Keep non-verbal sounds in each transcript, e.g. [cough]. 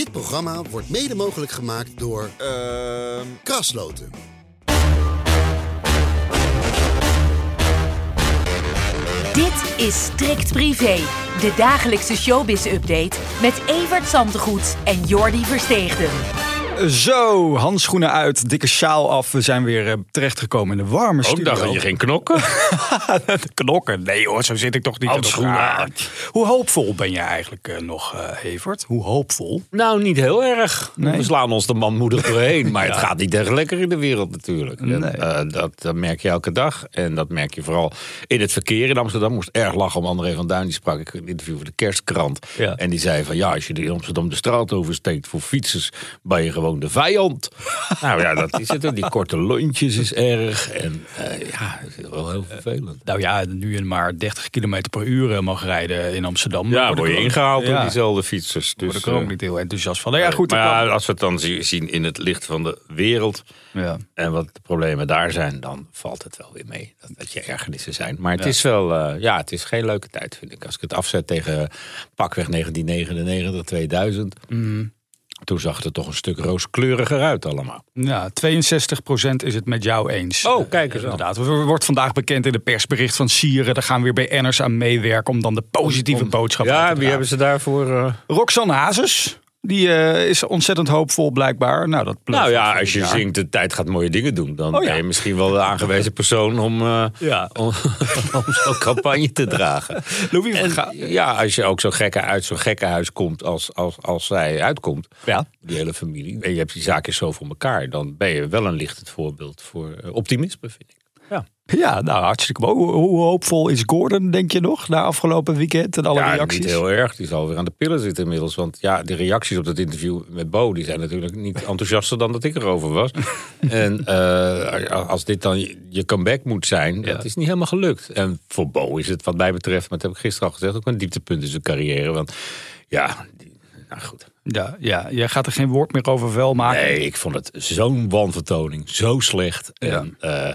Dit programma wordt mede mogelijk gemaakt door Ehm Krasloten. Dit is Strikt Privé, de dagelijkse showbiz-update met Evert Zantegoed en Jordi Versteegden. Zo, handschoenen uit, dikke sjaal af. We zijn weer eh, terechtgekomen in de warme Ook studio. dacht dat je geen knokken. [laughs] knokken. Nee hoor, zo zit ik toch niet Handschoenen uit. Hoe hoopvol ben je eigenlijk eh, nog, eh Evert? Hoe hoopvol? Nou, niet heel erg. Nee. We slaan ons de manmoedig doorheen. Maar het gaat niet echt lekker in de wereld natuurlijk. En, dat, dat merk je elke dag. En dat merk je vooral in het verkeer in Amsterdam. Moest erg lachen om André van Duin. Die sprak ik in een interview voor de Kerstkrant. Ja. En die zei van ja, als je in Amsterdam de straat oversteekt voor fietsers, ben je gewoon de vijand. [laughs] nou ja, dat is het. Die korte lontjes is erg. En eh, ja, het is wel heel vervelend. Nou ja, nu je maar 30 km per uur eh, mag rijden in Amsterdam. Ja, dan word je ingehaald door Ja, diezelfde fietsers. word Dus, ik er ook eh, niet heel enthousiast van. Nou ja, goed. maar als we het dan zi- zien in het licht van de wereld Ja. en wat de problemen daar zijn, dan valt het wel weer mee. Dat, dat je ergernissen zijn. Maar het Ja. is wel, eh, ja, het is geen leuke tijd, vind ik. Als ik het afzet tegen pakweg 1999, 2000. Mhm. Toen zag het er toch een stuk rooskleuriger uit allemaal. Ja, 62% is het met jou eens. Oh, kijk eens Eh, aan. Inderdaad. Er wordt vandaag bekend in de persbericht van Sieren. Daar gaan weer BN'ers aan meewerken om dan de positieve boodschap uit te Ja, wie hebben ze daarvoor? eh? Roxanne Hazes. Die eh, is ontzettend hoopvol blijkbaar. Nou, dat Nou ja, als je jaar. zingt de tijd gaat mooie dingen doen, dan Oh ja. ben je misschien wel de aangewezen persoon om, eh, Ja. om, [laughs] om zo'n campagne te dragen. Louis En ja, als je ook zo gekke uit zo'n gekkenhuis komt als, als, als zij uitkomt, Ja. die hele familie, en je hebt die zaakjes zo voor elkaar, dan ben je wel een lichtend voorbeeld voor eh, optimisme, vind ik. Ja, Ja, nou hartstikke mooi. Hoe, hoe hoopvol is Gordon, denk je nog, na afgelopen weekend en alle ja reacties? niet heel erg. Die zal weer aan de pillen zitten inmiddels. Want ja, de reacties op dat interview met Bo, die zijn natuurlijk niet [laughs] enthousiaster dan dat ik erover was. en eh, als dit dan je comeback moet zijn, dat is niet helemaal gelukt. En voor Bo is het wat mij betreft, maar dat heb ik gisteren al gezegd, ook een dieptepunt in zijn carrière. Want ja, nou goed. Ja, ja, jij gaat er geen woord meer over vuil maken. Nee, ik vond het zo'n wanvertoning. Zo slecht. En, eh,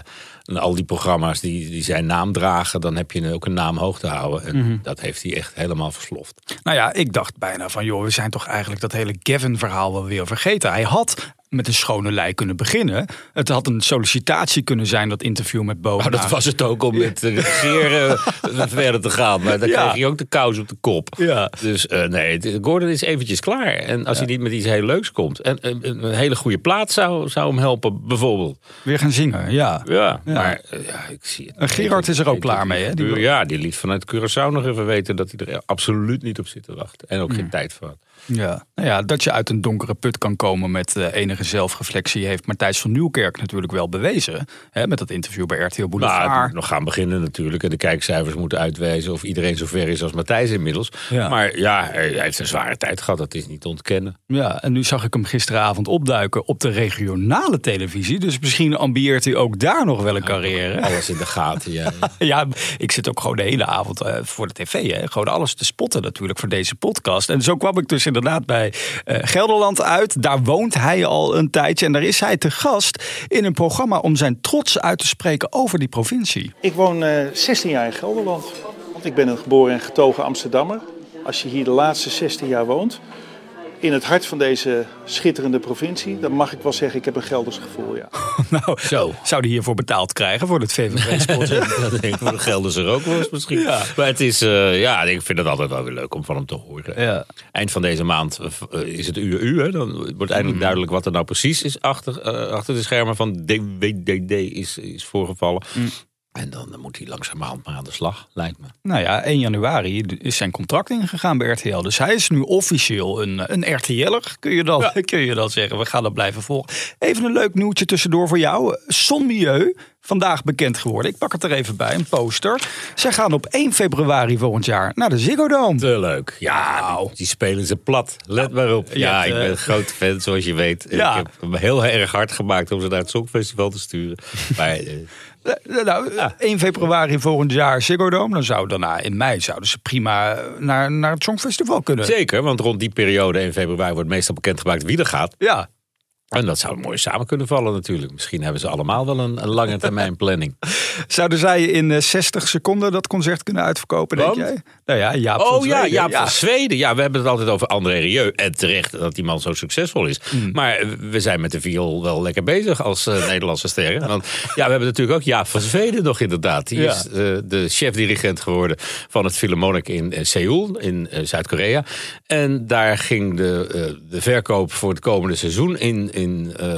en al die programma's die, die zijn naam dragen, dan heb je ook een naam hoog te houden. En Mhm. dat heeft hij echt helemaal versloft. Nou ja, ik dacht bijna van, joh, we zijn toch eigenlijk dat hele Gavin-verhaal wel weer vergeten. Hij had met een schone lei kunnen beginnen. Het had een sollicitatie kunnen zijn, dat interview met Bo. Maar dat Nou, was het ook om met de regeren [laughs] verder te gaan. Maar dan Ja. kreeg je ook de kous op de kop. Ja. Dus eh, nee, Gordon is eventjes klaar. En als hij niet met iets heel leuks komt. En eh, een, een hele goede plaat zou, zou hem helpen, bijvoorbeeld. Weer gaan zingen, ja. Ja, maar eh, ja, ik zie het. En Gerard is er ook klaar mee, hè? Die Ja, die liet vanuit Curaçao nog even weten dat hij er absoluut niet op zit te wachten. En ook Hmm. geen tijd voor had. Ja. Nou ja, dat je uit een donkere put kan komen met eh, enige zelfreflectie... heeft Matthijs van Nieuwkerk natuurlijk wel bewezen. Hè, met dat interview bij RTL Nou, het Boulevard. moet nog gaan beginnen natuurlijk. En de kijkcijfers moeten uitwijzen of iedereen zo ver is als Matthijs inmiddels. Ja. Maar ja, hij heeft een zware tijd gehad. Dat is niet te ontkennen. Ja, en nu zag ik hem gisteravond opduiken op de regionale televisie. Dus misschien ambieert hij ook daar nog wel een carrière. Alles in de gaten, ja. [laughs] Ja, ik zit ook gewoon de hele avond eh, voor de tv. Hè? Gewoon alles te spotten natuurlijk voor deze podcast. En zo kwam ik dus inderdaad bij eh, Gelderland uit. Daar woont hij al een tijdje. En daar is hij te gast in een programma om zijn trots uit te spreken over die provincie. Ik woon eh 16 jaar in Gelderland. Want ik ben een geboren en getogen Amsterdammer. Als je hier de laatste 16 jaar woont, in het hart van deze schitterende provincie, dan mag ik wel zeggen, ik heb een Gelders gevoel, ja. [laughs] Nou, Zo. zou die hiervoor betaald krijgen voor het VVV-spot? [laughs] dat denk ik voor de Gelders er ook wel eens misschien. Ja. Maar het is, eh, ja, ik vind het altijd wel weer leuk om van hem te horen. Ja. Eind van deze maand eh, is het uur u. Hè? Dan wordt eindelijk duidelijk wat er nou precies is achter, eh, achter de schermen van DWDD is, is voorgevallen. En dan eh, moet hij langzamerhand maar aan de slag, lijkt me. Nou ja, 1 januari is zijn contract ingegaan bij RTL. Dus hij is nu officieel een, een RTL'er, kun je, dan, [laughs] kun je dan zeggen. We gaan dat blijven volgen. Even een leuk nieuwtje tussendoor voor jou. Son Milieu, vandaag bekend geworden. Ik pak het er even bij, een poster. Zij gaan op 1 februari volgend jaar naar de Ziggo Dome. Te leuk. Ja, die, die spelen ze plat. Let maar op. Ja, hebt, ik eh, ben een grote fan, zoals je weet. Ja. Ik heb me heel erg hard gemaakt om ze naar het Songfestival te sturen. [laughs] Maar eh, Eh, Nou, 1 februari volgend jaar Ziggo Dome. Dan zou daarna in mei zouden ze prima naar, naar het Songfestival kunnen. zeker, want rond die periode in februari wordt meestal bekendgemaakt wie er gaat. Ja, En dat zou mooi samen kunnen vallen natuurlijk. Misschien hebben ze allemaal wel een, een lange termijn [laughs] planning. Zouden zij in eh, 60 seconden dat concert kunnen uitverkopen, denk jij? Nou ja, Jaap van Oh ja, Zweden. Jaap van Zweden. Ja, we hebben het altijd over André Rieu. En terecht dat die man zo succesvol is. Maar eh, we zijn met de viool wel lekker bezig als eh, Nederlandse sterren. Want ja, we hebben natuurlijk ook Jaap van Zweden nog inderdaad. Die Ja. is eh, de chef-dirigent geworden van het Philharmonic in eh, Seoul in eh, Zuid-Korea. En daar ging de, eh, de verkoop voor het komende seizoen in, in eh,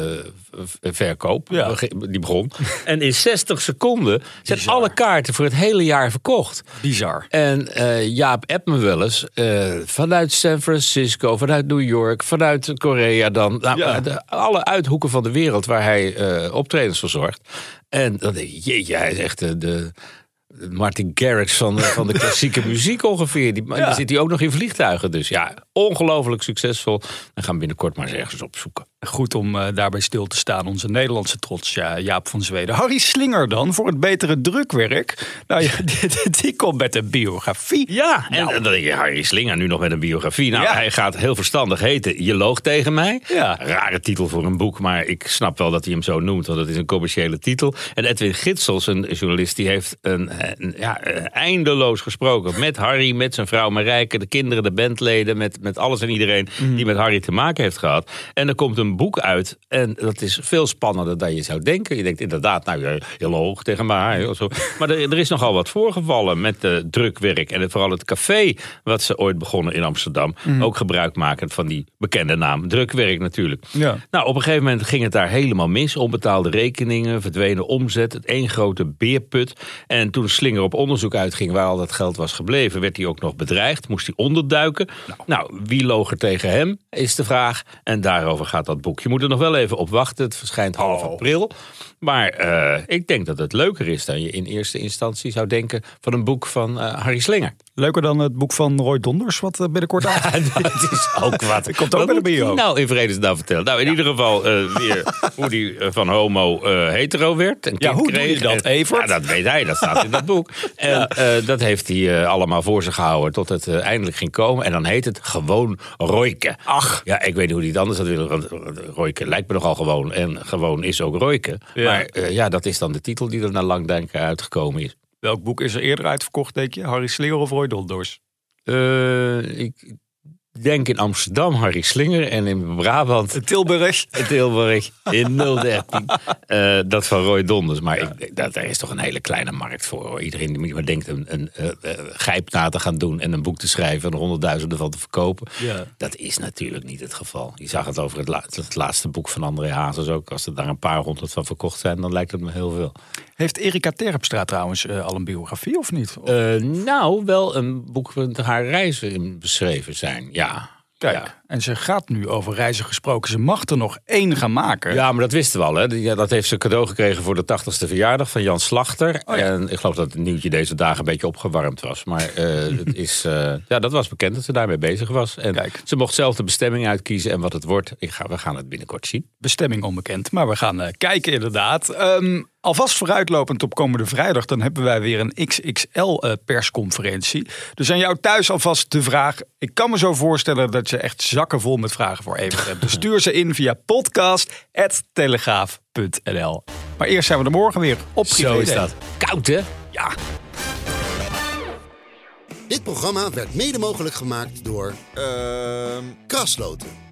verkoop. Ja. Die begon. [laughs] En in 60 seconden zijn alle kaarten voor het hele jaar verkocht. Bizar. En eh, Jaap appt me wel eens eh, vanuit San Francisco, vanuit New York, vanuit Korea dan. Nou, Ja. de- alle uithoeken van de wereld waar hij optredens verzorgt. En dan denk ik, jeetje, hij is echt de Martin Garrix van, de- van de [laughs] klassieke muziek ongeveer. Die, maar Ja. Dan zit hij ook nog in vliegtuigen. Dus ja, ongelooflijk succesvol. We gaan binnenkort maar eens ergens opzoeken. Goed om eh, daarbij stil te staan. Onze Nederlandse trots, ja, Jaap van Zweden. Harry Slinger dan, voor het betere drukwerk. Nou ja, [laughs] die, die komt met een biografie. Ja, en Nou. dan denk je, Harry Slinger nu nog met een biografie. Nou, Ja. hij gaat heel verstandig heten Je loog tegen mij. Ja. Rare titel voor een boek, maar ik snap wel dat hij hem zo noemt, want het is een commerciële titel. En Edwin Gitsels, een journalist, die heeft een- ja, eh, eindeloos gesproken met Harry, met zijn vrouw Marijke, de kinderen, de bandleden, met, met alles en iedereen Mhm. die met Harry te maken heeft gehad. En er komt een boek uit en dat is veel spannender dan je zou denken. Je denkt inderdaad, nou, je loog tegen mij. Of zo. Maar er, er is nogal wat voorgevallen met drukwerk en vooral het café wat ze ooit begonnen in Amsterdam. Mhm. Ook gebruik maken van die bekende naam. Drukwerk natuurlijk. Ja. Nou, op een gegeven moment ging het daar helemaal mis. Onbetaalde rekeningen, verdwenen omzet, het één grote beerput. En toen Slinger op onderzoek uitging waar al dat geld was gebleven, werd hij ook nog bedreigd. Moest hij onderduiken. Nou, wie loog er tegen hem, is de vraag. En daarover gaat dat boek. Je moet er nog wel even op wachten. Het verschijnt half Oh. april. Maar eh, ik denk dat het leuker is dan je in eerste instantie zou denken van een boek van eh, Harry Slinger. Leuker dan het boek van Roy Donders, wat eh, binnenkort [laughs] uit. Het is ook wat. [laughs] komt ook Wat bio. hij Nou, in vredesnaam vertellen. Nou, in ieder geval eh, weer hoe die van homo eh, hetero werd. En Ja, hoe doe kreeg. je dat, Evert? Ja, dat weet hij. Dat staat in dat [laughs] boek. En eh, dat heeft hij eh, allemaal voor zich gehouden tot het eh, eindelijk ging komen. En dan heet het gewoon Royke. Ach. Ja, ik weet niet hoe hij het anders had willen. want Royke lijkt me nogal gewoon. En gewoon is ook Royke. Ja. Maar ja, dat is dan de titel die er na lang denken uitgekomen is. Welk boek is er eerder uitverkocht, denk je? Harry Slinger of Roy Donders? Ik denk in Amsterdam Harry Slinger en in Brabant Tilburg. Tilburg in 013. [laughs] Eh, dat van Roy Donders. Maar ik, dat, daar is toch een hele kleine markt voor. hoor. Iedereen die maar denkt een, een gijp na te gaan doen en een boek te schrijven en er honderdduizenden van te verkopen. Ja. Dat is natuurlijk niet het geval. Je zag het over het, la- het laatste boek van André Hazes ook. Als er daar een paar honderd van verkocht zijn, dan lijkt het me heel veel. Heeft Erika Terpstra trouwens al een biografie of niet? Nou, wel een boek waar haar reizen beschreven zijn. Ja. 对这 en ze gaat nu over reizen gesproken. Ze mag er nog één gaan maken. Ja, maar dat wisten we al. Hè. Ja, dat heeft ze cadeau gekregen voor de 80ste verjaardag van Jan Slachter. Oh ja. En ik geloof dat het nieuwtje deze dagen een beetje opgewarmd was. Maar eh, [laughs] het is, eh, ja, dat was bekend dat ze daarmee bezig was. En Kijk. ze mocht zelf de bestemming uitkiezen en wat het wordt. Ik ga, we gaan het binnenkort zien. Bestemming onbekend, maar we gaan eh, kijken inderdaad. Ehm, alvast vooruitlopend op komende vrijdag, dan hebben wij weer een XXL-persconferentie. dus aan jou thuis alvast de vraag. Ik kan me zo voorstellen dat je echt zakken vol met vragen voor Evert hebt. Dus [laughs] stuur ze in via podcast.telegraaf.nl. Maar eerst zijn we er morgen weer op Privé. Koud, hè? Ja. Dit programma werd mede mogelijk gemaakt door Ehm Krasloten.